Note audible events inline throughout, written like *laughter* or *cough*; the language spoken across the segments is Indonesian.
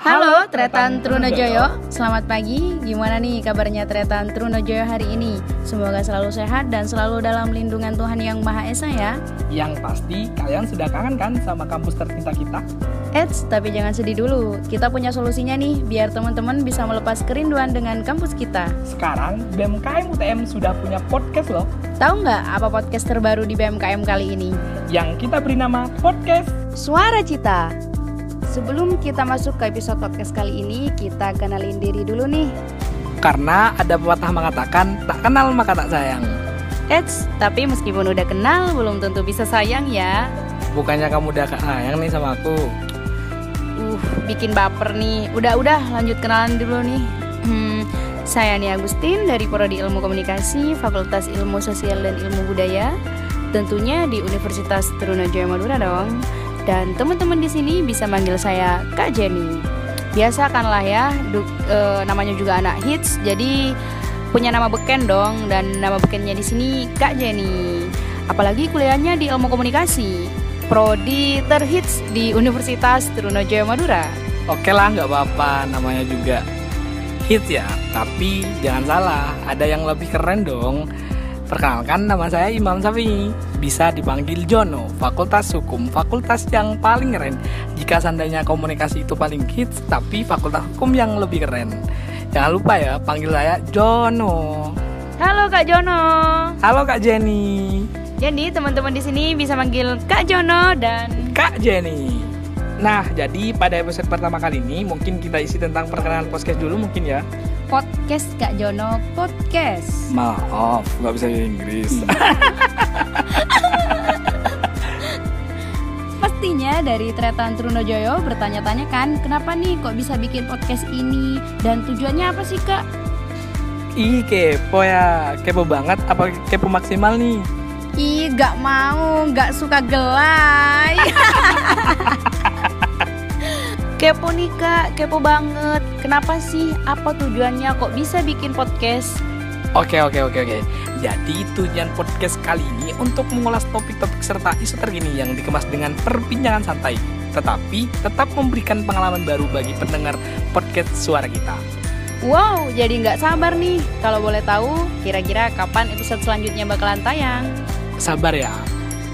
Halo Tretan Trunojoyo, selamat pagi. Gimana nih kabarnya Tretan Trunojoyo hari ini? Semoga selalu sehat dan selalu dalam lindungan Tuhan Yang Maha Esa ya. Yang pasti kalian sudah kangen kan sama kampus tercinta kita? Eits, tapi jangan sedih dulu. Kita punya solusinya nih, biar teman-teman bisa melepas kerinduan dengan kampus kita. Sekarang BMKM UTM sudah punya podcast loh. Tahu nggak apa podcast terbaru di BMKM kali ini? Yang kita beri nama Podcast Suara Cita. Sebelum kita masuk ke episode podcast kali ini, kita kenalin diri dulu nih. Karena ada pepatah mengatakan, tak kenal maka tak sayang. Eits, tapi meskipun udah kenal, belum tentu bisa sayang ya. Bukannya kamu udah sayang nih sama aku? Uh, bikin baper nih. Udah-udah, lanjut kenalan dulu nih. Hmm, saya Nia Agustin dari Prodi Ilmu Komunikasi, Fakultas Ilmu Sosial dan Ilmu Budaya. Tentunya di Universitas Trunojoyo Madura dong. Dan teman-teman di sini bisa manggil saya Kak Jenny. Biasa kan lah ya, du, e, namanya juga anak hits, jadi punya nama beken dong dan nama bekennya di sini Kak Jenny. Apalagi kuliahnya di Ilmu Komunikasi, prodi terhits di Universitas Trunojoyo Madura. Oke lah, nggak apa-apa, namanya juga hits ya. Tapi jangan salah, ada yang lebih keren dong. Perkenalkan nama saya Imam Safi. Bisa dipanggil Jono Fakultas Hukum Fakultas yang paling keren. Jika seandainya komunikasi itu paling hits Tapi fakultas hukum yang lebih keren. Jangan lupa ya panggil saya Jono. Halo Kak Jono. Halo Kak Jenny. Jadi teman-teman di sini bisa manggil Kak Jono dan Kak Jenny. Nah, jadi pada episode pertama kali ini mungkin kita isi tentang perkenalan podcast dulu mungkin ya podcast Kak Jono podcast. Maaf, nggak bisa Inggris. *laughs* Pastinya dari Tretan Trunojoyo bertanya-tanya kan, kenapa nih kok bisa bikin podcast ini dan tujuannya apa sih kak? Ih kepo ya, kepo banget apa kepo maksimal nih? Ih gak mau, gak suka gelai. *laughs* kepo nih kak, kepo banget. Kenapa sih? Apa tujuannya kok bisa bikin podcast? Oke oke oke oke. Jadi tujuan podcast kali ini untuk mengulas topik-topik serta isu terkini yang dikemas dengan perbincangan santai, tetapi tetap memberikan pengalaman baru bagi pendengar podcast suara kita. Wow, jadi nggak sabar nih. Kalau boleh tahu, kira-kira kapan episode selanjutnya bakalan tayang? Sabar ya,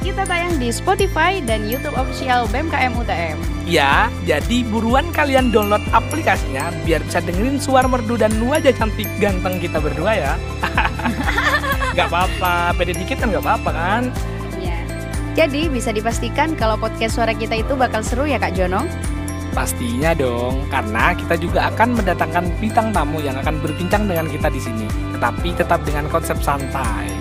kita tayang di Spotify dan YouTube official BMKM UTM. Ya, jadi buruan kalian download aplikasinya biar bisa dengerin suara merdu dan wajah cantik ganteng kita berdua ya. *laughs* gak apa-apa, pede dikit kan gak apa-apa kan? Ya. Jadi bisa dipastikan kalau podcast suara kita itu bakal seru ya Kak Jono? Pastinya dong, karena kita juga akan mendatangkan bintang tamu yang akan berbincang dengan kita di sini, tetapi tetap dengan konsep santai.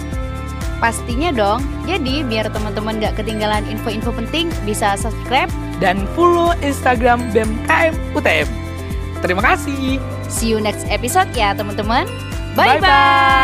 Pastinya dong. Jadi biar teman-teman gak ketinggalan info-info penting bisa subscribe dan follow Instagram BMKM UTM. Terima kasih. See you next episode ya teman-teman. Bye bye. bye, -bye.